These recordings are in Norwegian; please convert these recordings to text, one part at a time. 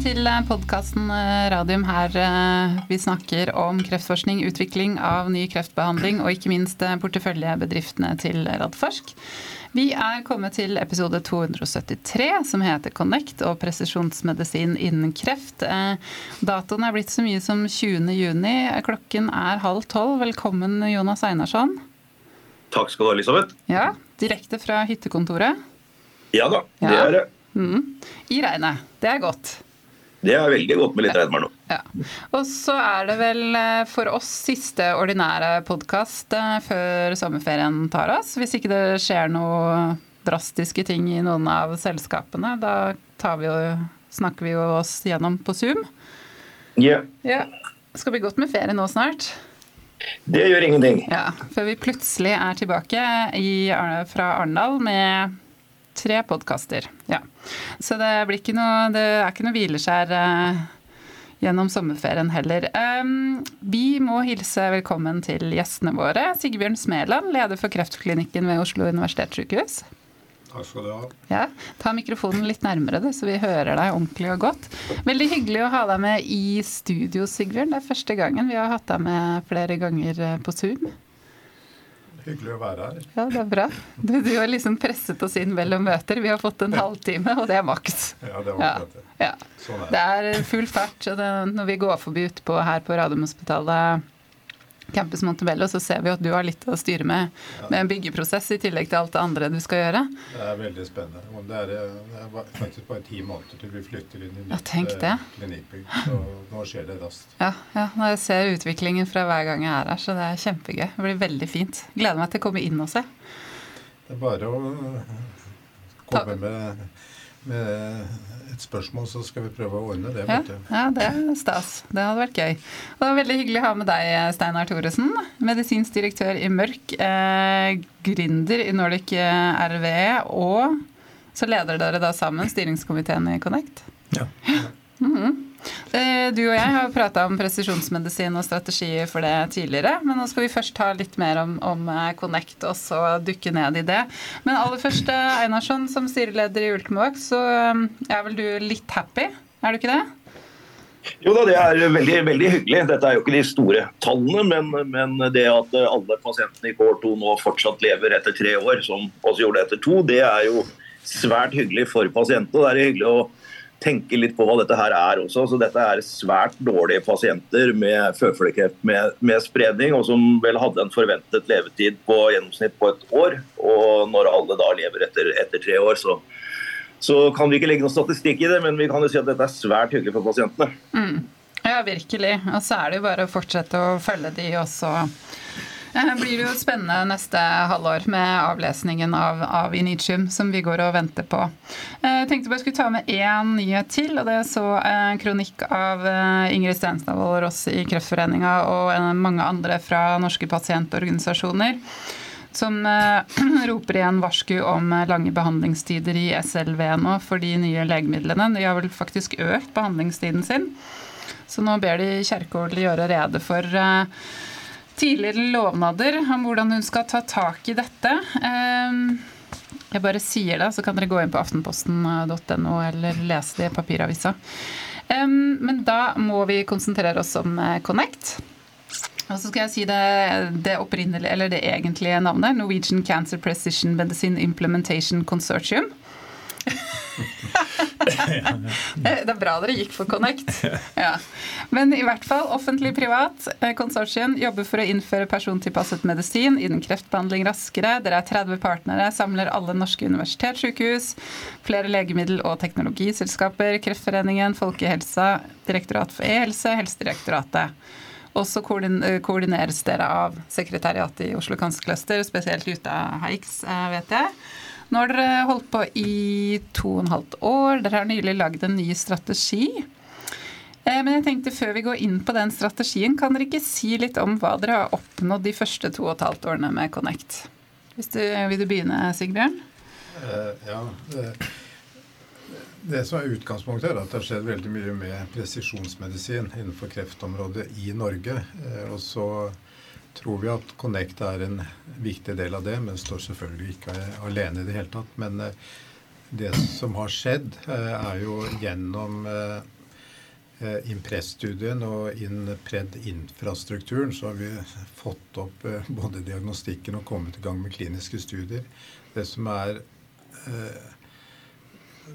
til podkasten Radium her vi snakker om kreftforskning, utvikling av ny kreftbehandling og ikke minst porteføljebedriftene til Radforsk. Vi er kommet til episode 273 som heter Connect og presisjonsmedisin innen kreft. Datoen er blitt så mye som 20. juni. Klokken er halv tolv. Velkommen Jonas Einarsson. Takk skal du ha, Elisabeth. Ja, Direkte fra hyttekontoret. Ja da, det ja. er det. Mm. I regnet. Det er godt. Det er veldig godt med litt regnvær nå. Ja. Og så er det vel eh, for oss siste ordinære podkast eh, før sommerferien tar oss. Hvis ikke det skjer noe drastiske ting i noen av selskapene, da vi jo, snakker vi jo oss gjennom på Zoom. Yeah. Ja. Det skal bli godt med ferie nå snart. Det gjør ingenting. Ja, Før vi plutselig er tilbake i, fra Arendal med tre podkaster. Ja. Så det, blir ikke noe, det er ikke noe hvileskjær uh, gjennom sommerferien heller. Um, vi må hilse velkommen til gjestene våre. Sigbjørn Smeland, leder for Kreftklinikken ved Oslo universitetssykehus. Takk skal du ha. Ja, Ta mikrofonen litt nærmere, du, så vi hører deg ordentlig og godt. Veldig hyggelig å ha deg med i studio, Sigbjørn. Det er første gangen. Vi har hatt deg med flere ganger eh, på Zoom. Hyggelig å være her. Ja, det er bra. Du, du har liksom presset oss inn mellom møter. Vi har fått en halvtime, og det er maks. Ja, det var ja. det. Ja. Sånn er det. det er full fart. og det, når vi går forbi utpå her på Radiumhospitalet Campus Montebello, så ser vi at du har litt å styre med med en byggeprosess i tillegg til alt det andre du skal gjøre. Det er veldig spennende. Det er, det er faktisk bare ti måneder til vi flytter inn i nytt ja, eh, klinikkbygg. Så nå skjer det raskt. Ja, ja, jeg ser utviklingen fra hver gang jeg er her, så det er kjempegøy. Det blir veldig fint. Gleder meg til å komme inn og se. Det er bare å komme med, med et spørsmål, så skal vi prøve å ordne det. Ja, ja, det er stas. Det hadde vært gøy. Og det var veldig hyggelig å ha med deg, Steinar Thoresen. Medisinsk direktør i Mørk, eh, gründer i Nordic eh, RVE, og så leder dere da sammen styringskomiteen i Connect. Ja. Mm -hmm. Eh, du og jeg har prata om presisjonsmedisin og strategier for det tidligere. Men nå skal vi først ta litt mer om, om eh, Connect og så dukke ned i det. Men aller først, eh, Einarsson, som styreleder i Ultimovax, så er vel du litt happy? Er du ikke det? Jo da, det er veldig, veldig hyggelig. Dette er jo ikke de store tallene, men, men det at alle pasientene i KR2 nå fortsatt lever etter tre år, som også gjorde etter to, det er jo svært hyggelig for pasientene. Det er hyggelig å tenke litt på hva dette her er også. Så dette er svært dårlige pasienter med føflekkreft med, med, spredning, og som vel hadde en forventet levetid på gjennomsnitt på et år. Og når alle da lever etter, etter tre år, så, så, kan vi ikke legge noen statistikk i det, men vi kan jo si at dette er svært hyggelig for pasientene. Mm. Ja, virkelig. Og så er det jo bare å fortsette å følge de også det blir jo spennende neste halvår med avlesningen av, av Initium, som vi går og venter på. Jeg tenkte bare jeg skulle ta med én nyhet til, og det er så en kronikk av eh, Ingrid Stensdal Ross i Kreftforeninga og mange andre fra norske pasientorganisasjoner som eh, roper igjen varsku om lange behandlingstider i SLV nå for de nye legemidlene. De har vel faktisk økt behandlingstiden sin. Så nå ber de Kjerkol gjøre rede for eh, tidligere lovnader om hvordan hun skal ta tak i dette. Ehm, jeg bare sier det, så kan dere gå inn på aftenposten.no eller lese det i papiravisa. Ehm, men da må vi konsentrere oss om eh, Connect. Og så skal jeg si det, det det egentlige navnet. Norwegian Cancer Precision Medicine Implementation Consortium. det er bra dere gikk for Connect. Ja. Men i hvert fall offentlig-privat Konsortien jobber for å innføre persontilpasset medisin innen kreftbehandling raskere. Dere er 30 partnere, samler alle norske universitetssykehus, flere legemiddel- og teknologiselskaper, Kreftforeningen, Folkehelsa, Direktorat for e-helse, Helsedirektoratet. Og så eh, koordineres dere av sekretariatet i Oslo Cancer Cluster, spesielt ute av Heix, eh, vet jeg. Nå har dere holdt på i to og et halvt år. Dere har nylig lagd en ny strategi. Eh, men jeg tenkte før vi går inn på den strategien, kan dere ikke si litt om hva dere har oppnådd de første to og et halvt årene med Connect? Du, vil du begynne, Sigbjørn? Uh, ja. Det, som er utgangspunktet, er at det har skjedd veldig mye med presisjonsmedisin innenfor kreftområdet i Norge. Uh, og så tror vi at Connect er en viktig del av det, men står selvfølgelig ikke alene i det hele tatt. Men eh, det som har skjedd, eh, er jo gjennom eh, Impress-studien og Impred-infrastrukturen så har vi fått opp både diagnostikken og kommet i gang med kliniske studier. Det som er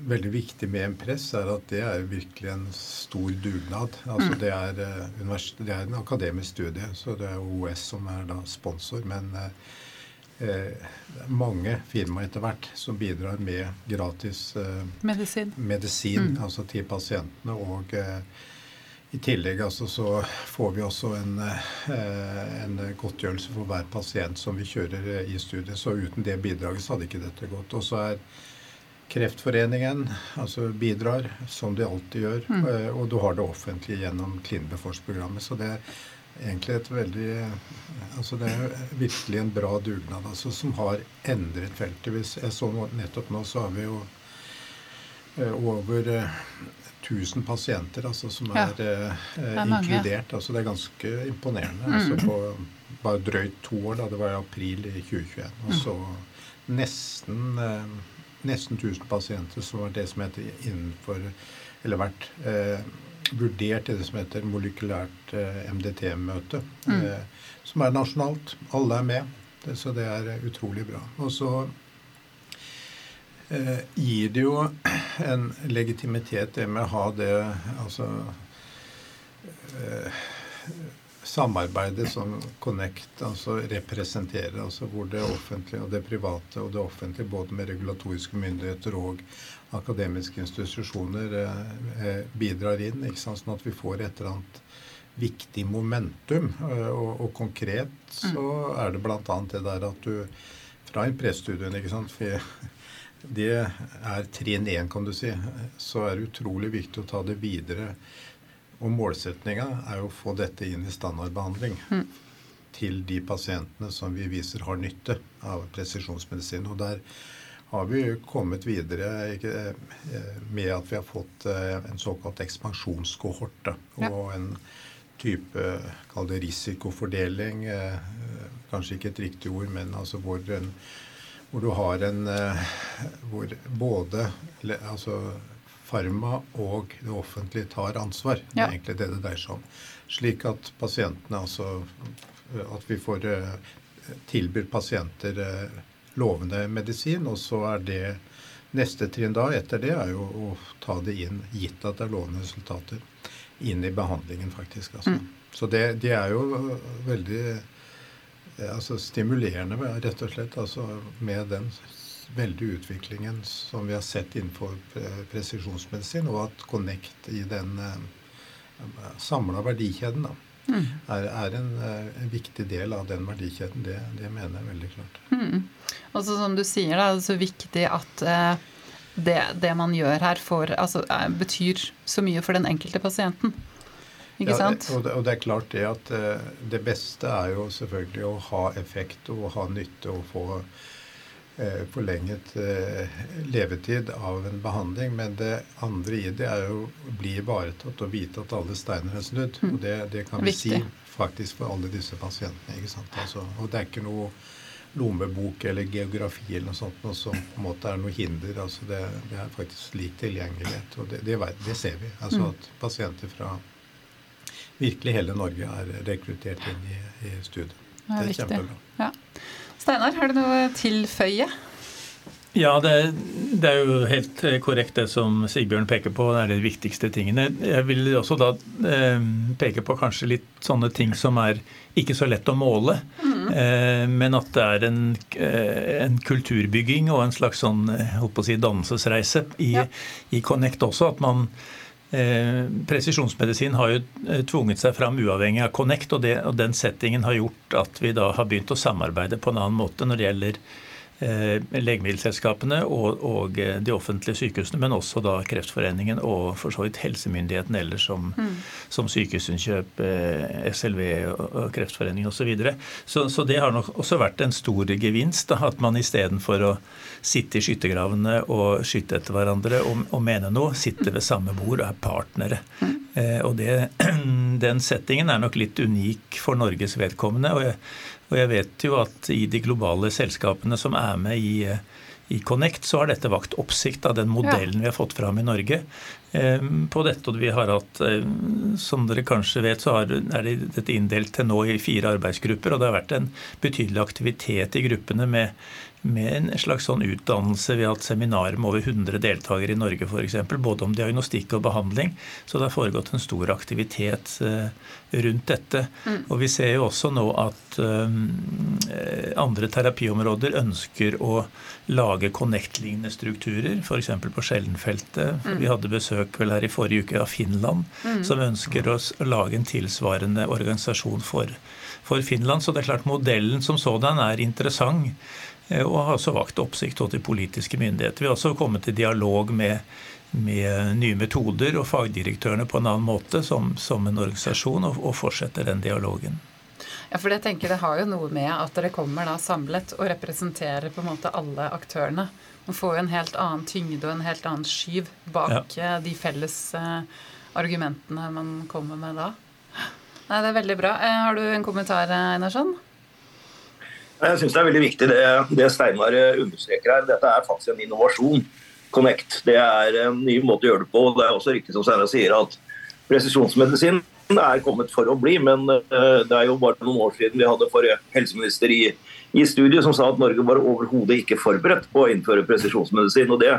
veldig viktig med Impress, er at det er virkelig en stor dugnad. Altså mm. det, er, uh, det er en akademisk studie, så det er OS som er da sponsor. Men uh, eh, mange firmaer etter hvert som bidrar med gratis eh, medisin, medisin mm. altså til pasientene. Og eh, i tillegg altså, så får vi også en, eh, en, godtgjørelse for hver pasient som vi kjører eh, i studiet. Så uten det bidraget så hadde ikke dette gått. Og så er Kreftforeningen altså bidrar, som de alltid gjør. Mm. Eh, og du har det offentlige gjennom Klinbefors-programmet. Så det er egentlig et veldig altså Det er virkelig en bra dugnad altså, som har endret feltet. Hvis jeg så nettopp nå, så har vi jo eh, over 1000 eh, pasienter altså, som ja. er, eh, er inkludert. Altså, det er ganske imponerende. Mm. Altså, på bare drøyt to år, da det var i april i 2021. Og mm. så nesten, eh, nesten 1000 pasienter som har det som heter innenfor Eller vært eh, vurdert i det som heter molekylært eh, MDT-møte, mm. eh, som er nasjonalt. Alle er med. Det, så det er utrolig bra. Og så eh, gir det jo en legitimitet, det med å ha det altså eh, samarbeidet som Connect altså representerer, altså hvor det offentlige og det private og det offentlige, både med regulatoriske myndigheter og akademiske institusjoner eh, eh, bidrar inn, ikke sant? sånn at vi får et eller annet viktig momentum. Eh, og, og konkret så mm. er det bl.a. det der at du fra impresstudien, ikke sant for Det er trinn én, kan du si. Så er det utrolig viktig å ta det videre. Og målsettinga er jo å få dette inn i standardbehandling. Mm. Til de pasientene som vi viser har nytte av presisjonsmedisin. Og der har vi kommet videre ikke, eh, med at vi har fått eh, en såkalt ekspansjonskohorte. Ja. Og en type kall det risikofordeling. Eh, kanskje ikke et riktig ord, men altså hvor, en, hvor du har en Hvor både altså Farma og det offentlige tar ansvar. Det er egentlig det det dreier seg om. Slik at pasientene altså At vi får tilbyr pasienter lovende medisin. Og så er det neste trinn da etter det er jo å ta det inn, gitt at det er lovende resultater, inn i behandlingen, faktisk. Altså. Mm. Så det, det, er jo veldig eh, altså, stimulerende, rett og slett, altså, med den veldige utviklingen som vi har sett innenfor presisjonsmedisin, og at Connect i den uh, samla verdikjeden da, mm. er, er en, eh, en, viktig del av den verdikjeden. Det, det mener jeg veldig klart. Mm. Og så som du sier, da, det er så viktig at eh, det, det, man gjør her, for, altså, eh, betyr så mye for den enkelte pasienten. Ikke ja, sant? Og det, og det, er klart det at eh, det beste er jo selvfølgelig å ha effekt og ha nytte og få eh, forlenget eh, levetid av en behandling. Men det andre i det er jo å bli ivaretatt og vite at alle steiner er snudd. Mm. Og det, det kan vi Viktig. si faktisk for alle disse pasientene. ikke sant? Altså, og det er ikke noe lommebok eller geografi eller noe sånt noe som på en måte er noe hinder. altså Det, det er faktisk lik tilgjengelighet. Og det, det, det ser vi. altså mm. At pasienter fra virkelig hele Norge er rekruttert inn i, i studiet. Det er, det er kjempebra. Ja. Steinar, har du noe å tilføye? Ja, det, det, er jo helt korrekt det som Sigbjørn peker på. Det er de viktigste tingene. Jeg vil også da eh, peke på kanskje litt sånne ting som er ikke så lett å måle. Mm. Eh, men at det er en, eh, en, kulturbygging og en slags sånn eh, holdt på å si, dannelsesreise i, ja. i Connect også. At man eh, Presisjonsmedisin har jo eh, tvunget seg fram uavhengig av Connect, og, det, og den settingen har gjort at vi da har begynt å samarbeide på en annen måte når det gjelder legemiddelselskapene og, og, eh, de offentlige sykehusene, men også da Kreftforeningen og for så vidt helsemyndighetene ellers, som, mm. som Sykehusinnkjøp, eh, SLV og Kreftforeningen osv. Så, videre. så Så det har nok også vært en stor gevinst. Da, at man istedenfor å sitte i skyttergravene og skyte etter hverandre og, og mene noe, sitter ved samme bord og er partnere. Mm. Eh, og det, Den settingen er nok litt unik for Norges vedkommende. og jeg og jeg vet jo at i de globale selskapene som er med i, i Connect, så har dette vakt oppsikt av den modellen vi har fått fram i Norge. På dette vi har hatt, Som dere kanskje vet, så er dette inndelt til nå i fire arbeidsgrupper. Og det har vært en betydelig aktivitet i gruppene med med en slags sånn utdannelse. Vi har hatt seminarer med over 100 deltakere i Norge f.eks. Både om diagnostikk og behandling. Så det har foregått en stor aktivitet eh, rundt dette. Mm. Og vi ser jo også nå at um, andre terapiområder ønsker å lage Connect-lignende strukturer, f.eks. på Skjellenfeltet. Mm. Vi hadde besøk vel her i forrige uke av Finland, mm. som ønsker å lage en tilsvarende organisasjon for, for Finland. Så det er klart modellen som sådan er interessant. Eh, og har også vakt oppsikt til politiske myndigheter. Vi har også kommet i dialog med, med nye metoder og fagdirektørene på en annen måte som, som en organisasjon, og, og, fortsetter den dialogen. Ja, for jeg tenker Det har jo noe med at dere kommer da samlet og representerer på en måte alle aktørene. Man får jo en helt annen tyngde og en helt annen skyv bak ja. Eh, de felles uh, argumentene man kommer med da. Nei, Det er veldig bra. Har du en kommentar, Einarsson? Jeg syns det er veldig viktig det, det Steinar understreker her. Dette er faktisk en innovasjon. Connect. Det er en ny måte å gjøre det på. Det er også riktig som Steinar sier at presisjonsmedisin er kommet for å bli, men eh, det er jo bare noen år siden vi hadde forrige helseminister i, i studiet som sa at Norge var overhodet ikke forberedt på å innføre presisjonsmedisin. og det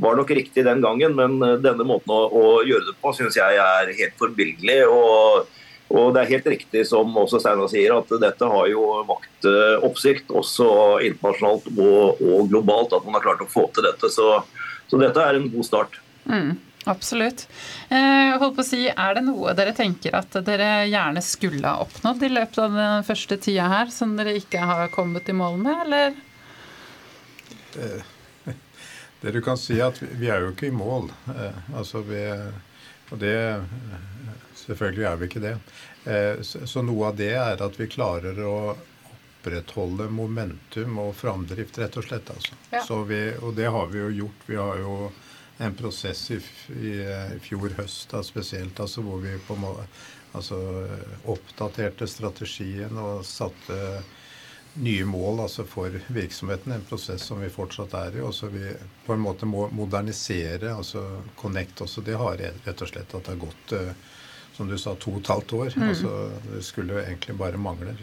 var nok riktig den gangen, men eh, denne måten å, å gjøre det på syns jeg er helt forbilledlig. og og det er helt riktig som også Steinar sier, at dette har jo vakt oppsikt også internasjonalt og, og, globalt, at man har klart å få til dette. Så, så dette er en god start. Mm, absolutt. Eh, holdt på å si, Er det noe dere tenker at dere gjerne skulle ha oppnådd i løpet av den første tida her, som dere ikke har kommet i mål med, eller? Det, det du kan si, at vi, vi er jo ikke i mål. Eh, altså vi, og det Selvfølgelig er vi ikke det. Eh, så noe av det er at vi klarer å opprettholde momentum og framdrift, rett og slett. Altså. Ja. Vi, og det har vi jo gjort. Vi har jo en prosess i, i, i fjor høst da, spesielt, altså, hvor vi på må, altså, oppdaterte strategien og satte nye mål altså, for virksomheten. En prosess som vi fortsatt er i. og så vi på en måte må modernisere. altså Connect også. Det har rett og slett at det har gått uh, som du sa, to og et halvt år. Mm. Altså, det skulle jo egentlig bare mangle.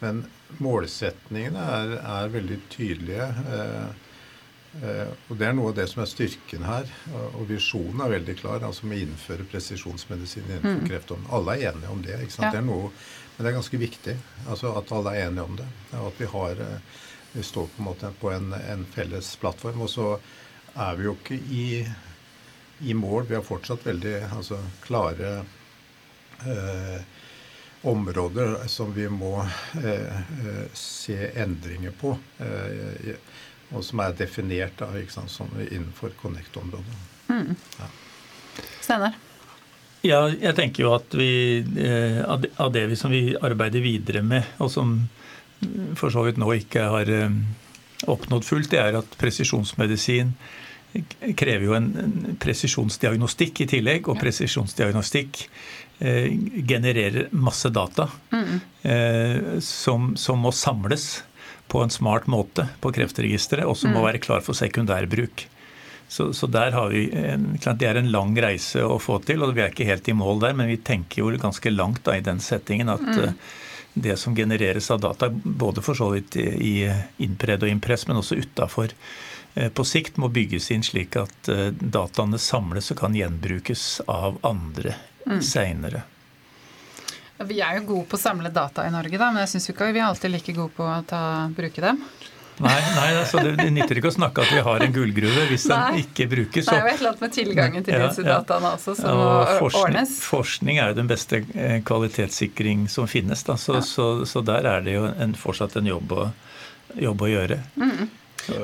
Men målsetningene er, er veldig tydelige. Eh, eh, og Det er noe av det som er styrken her. Og visjonen er veldig klar. altså Med å innføre presisjonsmedisin innenfor mm. kreftområdet. Alle er enige om det. ikke sant? Ja. Det er noe, men det er ganske viktig altså at alle er enige om det. Og at vi har eh, vi står på en måte på en, en felles plattform. Og så er vi jo ikke i, i mål. Vi har fortsatt veldig altså, klare eh, områder som vi må eh, eh, se endringer på. Eh, og som er definert da, sant, som innenfor Connect-området. Mm. Ja. Steinar? Ja, jeg tenker jo at vi, eh, av det vi, som vi arbeider videre med, og som for så vidt nå ikke har eh, oppnådd fullt, det er at presisjonsmedisin krever jo en presisjonsdiagnostikk i tillegg. Og presisjonsdiagnostikk Eh, genererer masse data mm. som, som, må samles på en smart måte på Kreftregisteret, og som mm. må være klar for sekundærbruk. Så, så, der har vi en, Det er en lang reise å få til, og vi er ikke helt i mål der, men vi tenker jo ganske langt da, i den settingen at mm. uh, det som genereres av data, både for så vidt i innpred og impress, men også utafor, på sikt må bygges inn slik at uh, dataene samles og kan gjenbrukes av andre mm. seinere. Vi er jo gode på å samle data i Norge, da, men jeg syns ikke vi er alltid like gode på å ta, bruke dem. Nei, nei altså det, det nytter ikke å snakke at vi har en gullgruve hvis den ikke brukes. Det er jo et eller annet med tilgangen til disse ja, dataene også som må forskning, ordnes. Forskning er jo den beste eh, kvalitetssikring som finnes. Da. Så, ja. så, så der er det jo en, fortsatt en jobb å, jobb å gjøre. Mm.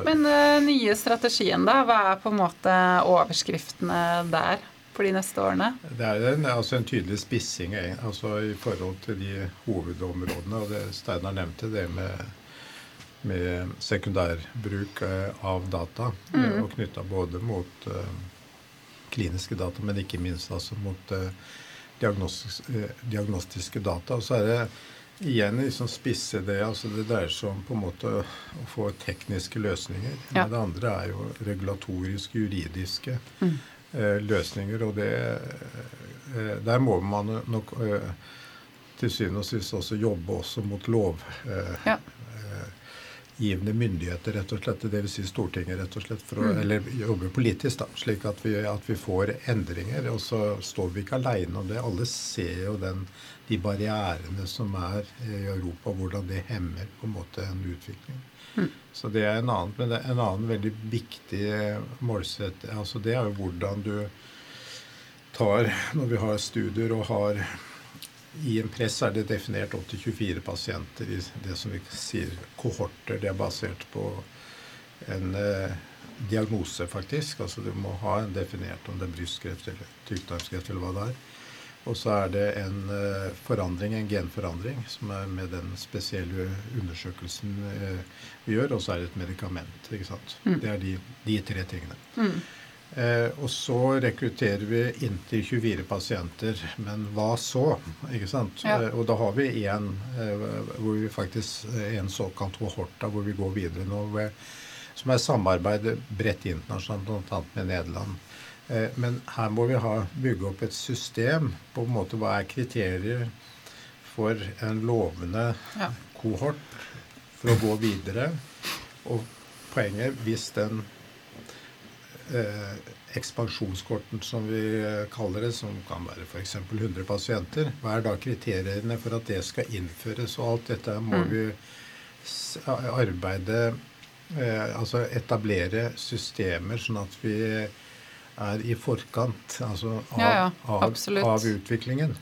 Men uh, nye strategien, da? Hva er på en måte overskriftene der? for de neste årene? Det er en, altså en tydelig spissing altså i forhold til de hovedområdene. og det Steinar nevnte, det med, med sekundærbruk eh, av data. Mm. Og knytta både mot uh, kliniske data, men ikke minst altså mot uh, diagnostiske, uh, diagnostiske data. Og så er det igjen liksom spisse det. altså Det dreier seg om på en måte å få tekniske løsninger. Ja. Men det andre er jo regulatoriske, juridiske Mm. eh, løsninger. Og det eh, Der må man nok eh, til syvende og sist også jobbe også mot lov. Eh, Ja. Eh, givende myndigheter, rett og slett. Dvs. Si Stortinget, rett og slett. For å, Mm. Eller jobbe politisk, da. Slik at vi, at vi får endringer. Og så står vi ikke aleine om det. Alle ser jo den, de barrierene som er i Europa, hvordan det hemmer på en måte en utvikling. Mm. Så det er en annen, men det er en annen veldig viktig målsett. Altså det er jo hvordan du tar Når vi har studier og har I en press er det definert opp til 24 pasienter i det som vi sier kohorter. Det er basert på en eh, diagnose, faktisk. Altså du må ha en definert om det er brystkreft eller tykktarmskreft eller hva det er. Og så er det en eh, forandring, en genforandring, som er med den spesielle undersøkelsen eh, vi gjør. Og så er det et medikament. ikke sant? Mm. Det er de, de tre tingene. Mm. Eh, og så rekrutterer vi inntil 24 pasienter. Men hva så? ikke sant? Ja. Eh, og da har vi en eh, hvor vi faktisk en såkalt kohorta hvor vi går videre nå. Som er samarbeid bredt internasjonalt, bl.a. med Nederland. Eh, men her må vi ha, bygge opp et system på en måte hva er kriterier for en lovende Ja. kohort for å gå videre. Og poenget, hvis den eh, ekspansjonskorten som vi eh, kaller det, som kan være f.eks. 100 pasienter, hva er da kriteriene for at det skal innføres? Og alt dette må Mm. vi arbeide eh, Altså etablere systemer sånn at vi er i forkant altså av, Ja, ja, av, av utviklingen.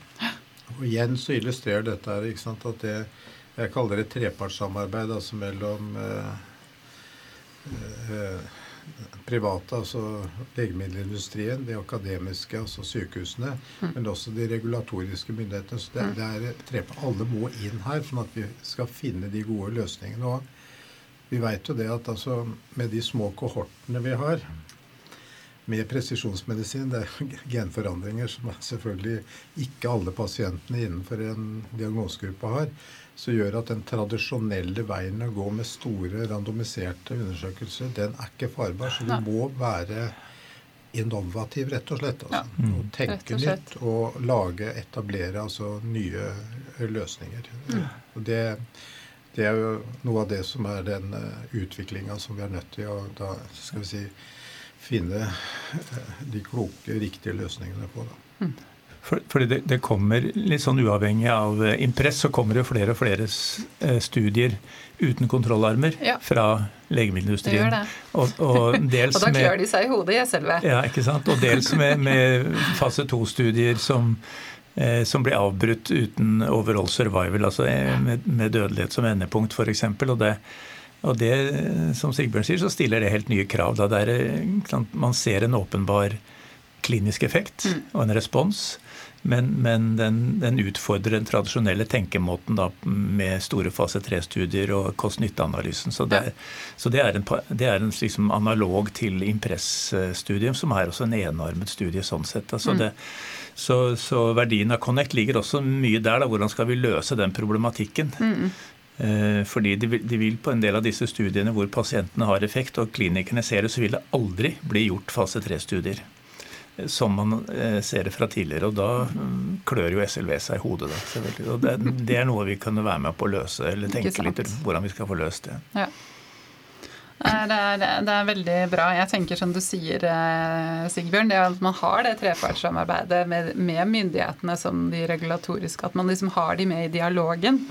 Og igjen så illustrerer dette her, ikke sant, at det jeg kaller det trepartssamarbeid altså mellom eh, eh, private, altså legemiddelindustrien, de akademiske, altså sykehusene, men også de regulatoriske myndighetene. Så det, det er trepart. Alle må inn her, sånn at vi skal finne de gode løsningene. Og vi vet jo det at altså, med de små kohortene vi har, med presisjonsmedisin, det er genforandringer som er selvfølgelig ikke alle pasientene innenfor en diagnosegruppe har, så gjør at den tradisjonelle veien å gå med store randomiserte undersøkelser, den er ikke farbar. Så vi må være innovativ, rett og slett. Altså. Ja. Og tenke og slett. nytt og lage, etablere altså nye løsninger. Og det, det er jo noe av det som er den uh, utviklinga som vi er nødt til å da, skal vi si, finne eh, de kloke, riktige løsningene på. Da. Fordi det, det kommer litt sånn uavhengig av eh, Impress, så kommer det flere og flere eh, studier uten kontrollarmer Ja. fra Det legemiddelindustrien. gjør det. Og, og dels Og da klør de seg i hodet, jeg selve. Ja, ikke sant? Og dels med, med fase to-studier som, eh, som blir avbrutt uten overall survival, altså med, med dødelighet som endepunkt f.eks. Og det, og det, som Sigbjørn sier, så stiller det helt nye krav. Da det er, man ser en åpenbar klinisk effekt og en respons. Men, men den, den utfordrer den tradisjonelle tenkemåten da, med store fase 3-studier og kost-nytte-analysen. Så, det, er- så det er en, det er en liksom analog til Impress-studium, som er også en enarmet studie sånn sett. Altså Så, det, så, så verdien av Connect ligger også mye der. da, Hvordan skal vi løse den problematikken? Eh, Fordi de vil, på en del av disse studiene hvor pasientene har effekt, og klinikerne ser det, så vil det aldri bli gjort fase 3-studier. eh, Som man eh, ser det fra tidligere. Og da mm, klør jo SLV seg i hodet. Da, og det, det er noe vi kan være med på å løse, eller tenke litt hvordan vi skal få løst det. Ja. Nei, Det er, det er veldig bra. Jeg tenker som du sier, eh, Sigbjørn, det at man har det trepartssamarbeidet med, med myndighetene som de regulatoriske. At man liksom har de med i dialogen.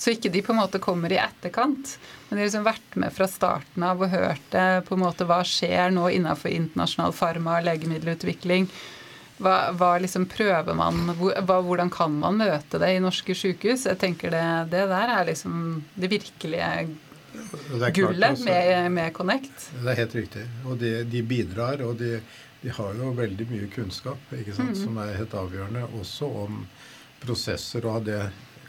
Så ikke de på en måte kommer i etterkant. Men de har liksom vært med fra starten av og hørt det, på en måte hva skjer nå innenfor internasjonal farma og legemiddelutvikling. Hva, hva liksom prøver man, hva, Hvordan kan man møte det i norske sykehus? Jeg tenker det, det der er liksom det virkelige klart, gullet altså, med, med Connect. Det er helt riktig. Og de, de bidrar, og de, de har jo veldig mye kunnskap ikke sant, som er helt avgjørende, også om prosesser og det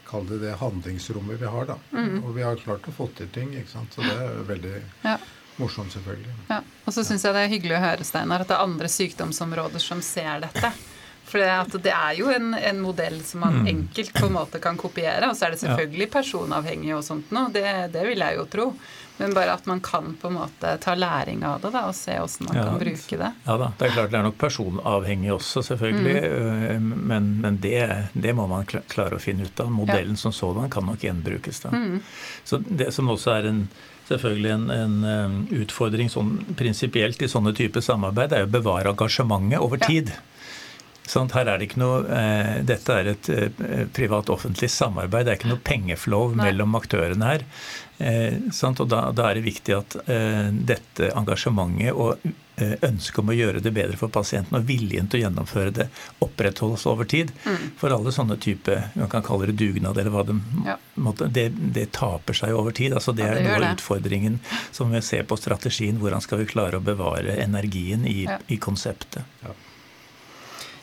Kall det det handlingsrommet vi har. da. Og vi har klart å få til ting. ikke sant, Så det er veldig Ja. morsomt, selvfølgelig. Ja. Og så syns jeg det er hyggelig å høre Steinar, at det er andre sykdomsområder som ser dette. For det, er jo en, en, modell som man mm. enkelt på en måte kan kopiere. Og så er det selvfølgelig personavhengig og sånt noe. Det, det vil jeg jo tro. Men bare at man kan på en måte ta læring av det da, og se åssen man ja, kan bruke det. Ja da, det er klart det er nok personavhengig også, selvfølgelig. Mm. Men, men det, det, må man klare å finne ut av. Modellen ja. som sådan kan nok gjenbrukes. da. Mm. Så det som også er en selvfølgelig en, en utfordring sånn prinsipielt i sånne typer samarbeid, er å bevare engasjementet over tid. Ja. Sånn, her er det ikke noe, eh, Dette er et eh, privat-offentlig samarbeid. Det er ikke noe pengeflow Nei. mellom aktørene her. Eh, og da, da, er det viktig at eh, dette engasjementet og eh, ønsket om å gjøre det bedre for pasienten og viljen til å gjennomføre det opprettholdes over tid. Mm. For alle sånne type man kan kalle det dugnad eller hva det ja. måtte, det, det, taper seg over tid. altså Det ja, det er noe av utfordringen som vi ser på strategien. Hvordan skal vi klare å bevare energien i, ja. i konseptet. Ja.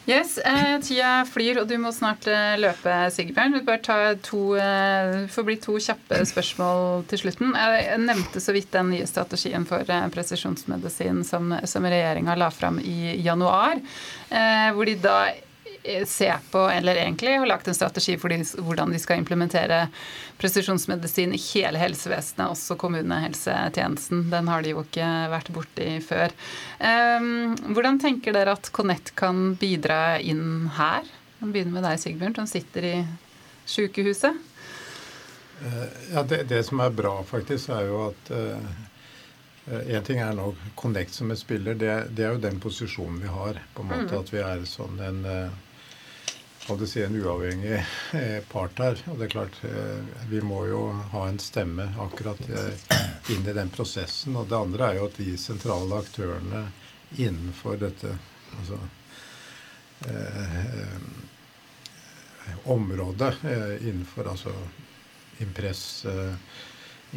Yes, eh, Tida flyr, og du må snart eh, løpe, Sigbjørn. Vi bør ta to, eh, får bli to kjappe spørsmål til slutten. Jeg nevnte så vidt den nye strategien for eh, presisjonsmedisin som, som regjeringa la fram i januar. Eh, hvor de da se på, eller egentlig har lagt en strategi for hvordan de skal implementere presisjonsmedisin i hele helsevesenet, også kommunehelsetjenesten. Den har de jo ikke vært borti før. Ehm, hvordan tenker dere at Connect kan bidra inn her? Vi begynner med deg, Sigbjørn, som sitter i sykehuset. Eh, ja, det, det, som er bra, faktisk, er jo at Én uh, ting er nå Connect som et spiller. Det, det, er jo den posisjonen vi har. på en måte mm. At vi er sånn en uh, si, en uavhengig eh, part her. Og det er klart, eh, vi må jo ha en stemme akkurat eh, inn i den prosessen. Og det andre er jo at de sentrale aktørene innenfor dette altså, eh, området innenfor altså Impress,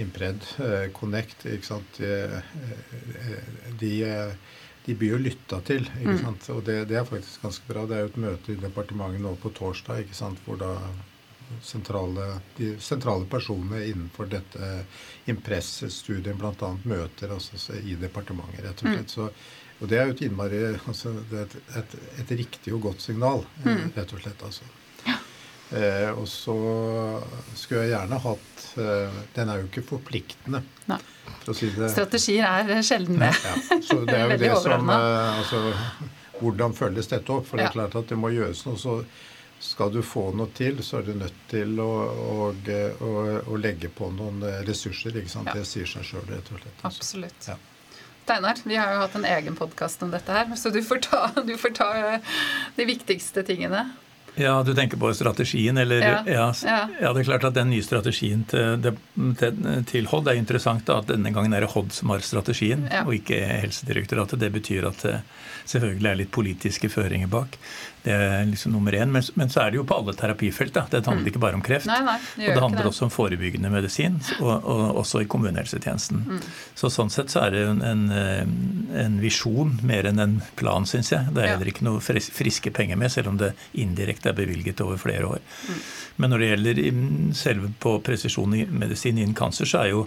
Impred, Connect, ikke sant de, de de blir jo lytta til. ikke mm. sant? Og det, det, er faktisk ganske bra. Det er jo et møte i departementet nå på torsdag ikke sant? hvor da sentrale, de sentrale personene innenfor dette Impress-studien bl.a. møter altså, i departementet, rett og slett. Mm. Så, og det er jo et innmari altså, det et, et, et, riktig og godt signal, mm. rett og slett. altså. Eh, og så skulle jeg gjerne hatt eh, Den er jo ikke forpliktende. Nei. For si Strategier er sjelden det. Ja, ja. Så det er jo det som eh, altså, Hvordan følges dette opp? For det er klart at det må gjøres noe. så skal du få noe til, så er du nødt til å, å, å, å legge på noen ressurser. ikke sant? Det sier seg sjøl, rett og slett. Altså. Absolutt. Ja. Steinar, vi har jo hatt en egen podkast om dette her, så du får ta, du får ta de viktigste tingene. Ja, du tenker på strategien, eller ja. Ja, ja. det er klart at den nye strategien til, til, til Hod er interessant. da, at Denne gangen er det Hod som har strategien, og ikke Helsedirektoratet. Det betyr at det selvfølgelig er litt politiske føringer bak. Det er liksom nummer én. Men, men, så er det jo på alle terapifelt. da. Det handler mm. ikke bare om kreft. Nei, nei, det og det handler også om forebyggende medisin, og, og også i kommunehelsetjenesten. Mm. Så Sånn sett så er det en, en, eh, en visjon mer enn en plan, syns jeg. Det er heller ikke noe friske penger med, selv om det indirekte er bevilget over flere år. Mm. Men når det gjelder selve på presisjon i medisin innen cancer, så er jo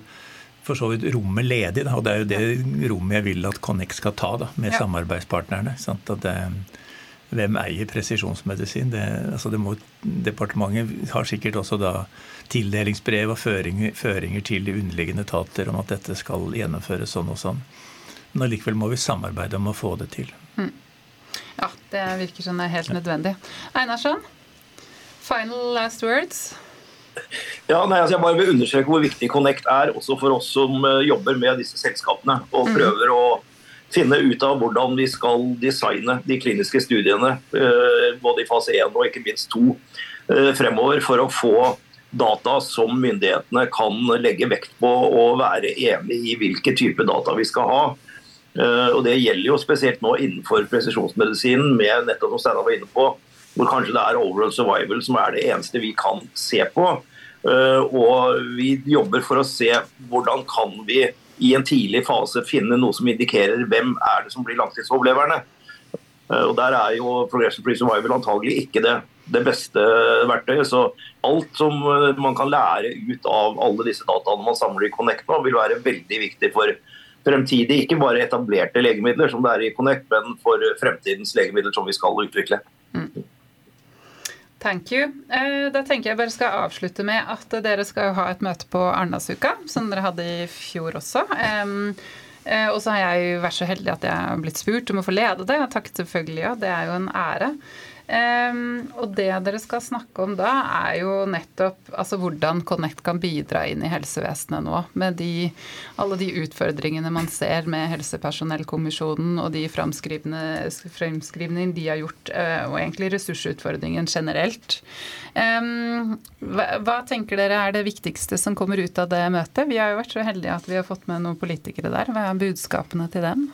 for så vidt rommet ledig. Da, og det er jo det rommet jeg vil at Connex skal ta da, med ja. samarbeidspartnerne. Sant? At det, hvem eier presisjonsmedisin? Det, altså det må, departementet har sikkert også da tildelingsbrev og føringer, føringer, til de underliggende etater om at dette skal gjennomføres sånn og sånn. Men allikevel må vi samarbeide om å få det til. Mm. Ja, det virker som det er helt nødvendig. Einarsson, final last words? Ja, nei, altså Jeg bare vil understreke hvor viktig Connect er, også for oss som eh, jobber med disse selskapene. Og mm. prøver å finne ut av hvordan vi skal designe de kliniske studiene, eh, både i fase 1 og ikke minst 2 eh, fremover, for å få data som myndighetene kan legge vekt på og være enig i hvilke type data vi skal ha. Eh, og Det gjelder jo spesielt nå innenfor presisjonsmedisinen, med nettopp som Steinar var inne på, hvor kanskje det er overall survival som er det eneste vi kan se på. Og vi jobber for å se hvordan kan vi i en tidlig fase finne noe som indikerer hvem er det som blir langtidsoverleverne. Eh, og Der er jo Progression Free Survival antagelig ikke det, det, beste verktøyet. Så alt som eh, man kan lære ut av alle disse dataene man samler i Connect nå, vil være veldig viktig for fremtidig, ikke bare etablerte legemidler som det er i Connect, men for fremtidens legemidler som vi skal utvikle. Mm. Thank you. Eh, da tenker jeg bare skal avslutte med at dere skal ha et møte på Arendalsuka, som dere hadde i fjor også. Eh, og så har jeg vært så heldig at jeg har blitt spurt om å få lede det. Takk selvfølgelig ja, det er jo en ære. Um, og det dere skal snakke om da, er jo nettopp altså hvordan Connect kan bidra inn i helsevesenet nå. Med de, alle de utfordringene man ser med Helsepersonellkommisjonen og de framskrivningene de har gjort, uh, og egentlig ressursutfordringen generelt. Um, hva, hva, tenker dere er det viktigste som kommer ut av det møtet? Vi har jo vært så heldige at vi har fått med noen politikere der. Hva er budskapene til dem?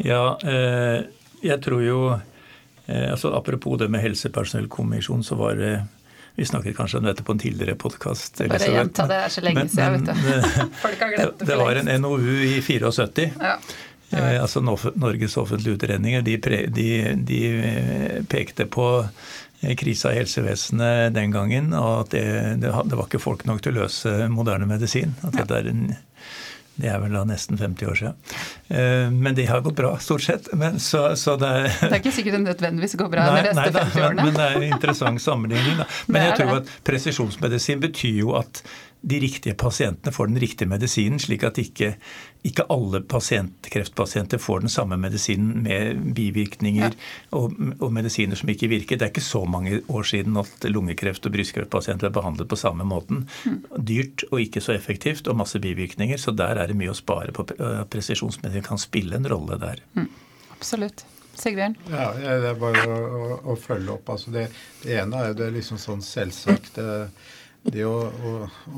Ja, uh, jeg tror jo altså, apropos det med helsepersonellkommisjon, så var det vi snakket kanskje om dette på en tidligere podkast. Bare gjenta det, er så lenge siden, vet du. Folk har glemt det Det var en NOU i 74. Ja. Eh, altså Norges offentlige utredninger. De, de, de, eh, pekte på eh, krisa i helsevesenet den gangen, og at det, det, det, var ikke folk nok til å løse moderne medisin. At ja. dette er en det er vel da nesten 50 år siden. Eh, men det har gått bra, stort sett. Så, så det, er, det, er, ikke sikkert det nødvendigvis går bra nei, de neste 50 årene. Men det er en interessant sammenligning. Da. Men jeg tror at presisjonsmedisin betyr jo at de riktige pasientene får den riktige medisinen, slik at ikke, ikke alle pasient, kreftpasienter får den samme medisinen med bivirkninger ja. og, og, medisiner som ikke virker. Det er ikke så mange år siden at lungekreft- og brystkreftpasienter er behandlet på samme måten. Mm. Dyrt og ikke så effektivt og masse bivirkninger, så der er det mye å spare på. Presisjonsmedisin kan spille en rolle der. Mm. Absolutt. Sigbjørn? Ja, det er bare å, å, å følge opp. Altså det, det, ene er jo det liksom sånn selvsagt. Det, det å, å,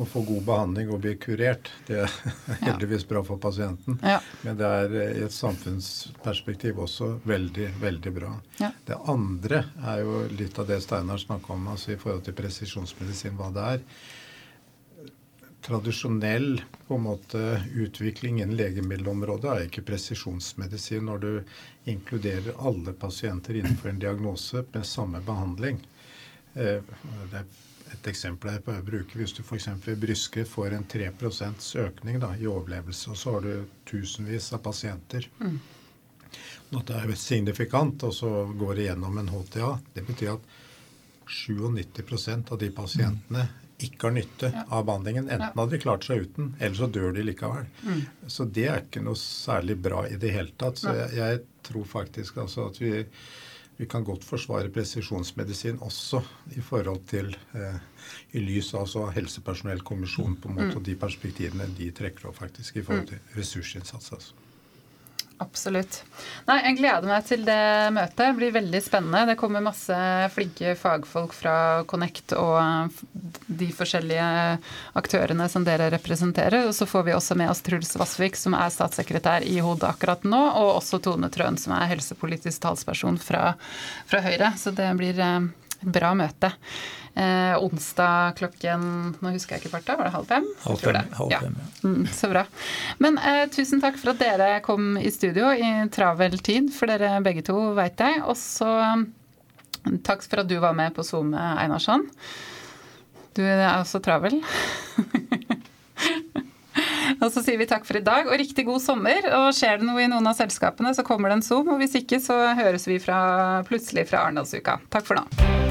å, få god behandling og bli kurert, det er heldigvis bra for pasienten. Ja. Men det er eh, i et samfunnsperspektiv også veldig, veldig bra. Ja. Det andre er jo litt av det Steinar snakka om altså i forhold til presisjonsmedisin, hva det er. Tradisjonell på en måte utvikling innen legemiddelområdet er ikke presisjonsmedisin når du inkluderer alle pasienter innenfor en diagnose med samme behandling. Eh, det er et eksempel jeg pleier å bruke. Hvis du f.eks. ved brystkreft får en 3% økning da, i overlevelse, og så har du tusenvis av pasienter mm. Dette er signifikant, og så går det gjennom en HTA. Det betyr at 97% av de pasientene ikke har nytte ja. av behandlingen. Enten hadde de klart seg uten, eller så dør de likevel. Mm. Så det er ikke noe særlig bra i det hele tatt. Så jeg, jeg tror faktisk altså at vi vi kan godt forsvare presisjonsmedisin også i forhold til eh, i lys av altså helsepersonellkommisjonen på en måte, og de perspektivene de trekker opp faktisk i forhold til ressursinnsats. altså. Absolutt. Nei, Jeg gleder meg til det møtet. Det blir veldig spennende. Det kommer masse flinke fagfolk fra Connect og de forskjellige aktørene som dere representerer. Og så får vi også med oss Truls Vassvik, som er statssekretær i hodet akkurat nå, og også Tone Trøen, som er helsepolitisk talsperson fra, fra Høyre. Så det blir eh, et bra møte. Eh, onsdag klokken Nå husker jeg ikke farta, var det halv fem? Halv fem, halv fem ja. Mm, så bra. Men eh, tusen takk for at dere kom i studio i travel tid, for dere begge to, veit jeg. Og så mm, takk for at du var med på Zoom, Einarsson. Du er også travel. Og så sier vi takk for i dag og riktig god sommer. Og skjer det noe i noen av selskapene, så kommer det en Zoom. Og hvis ikke, så høres vi fra, plutselig fra Arendalsuka. Takk for nå.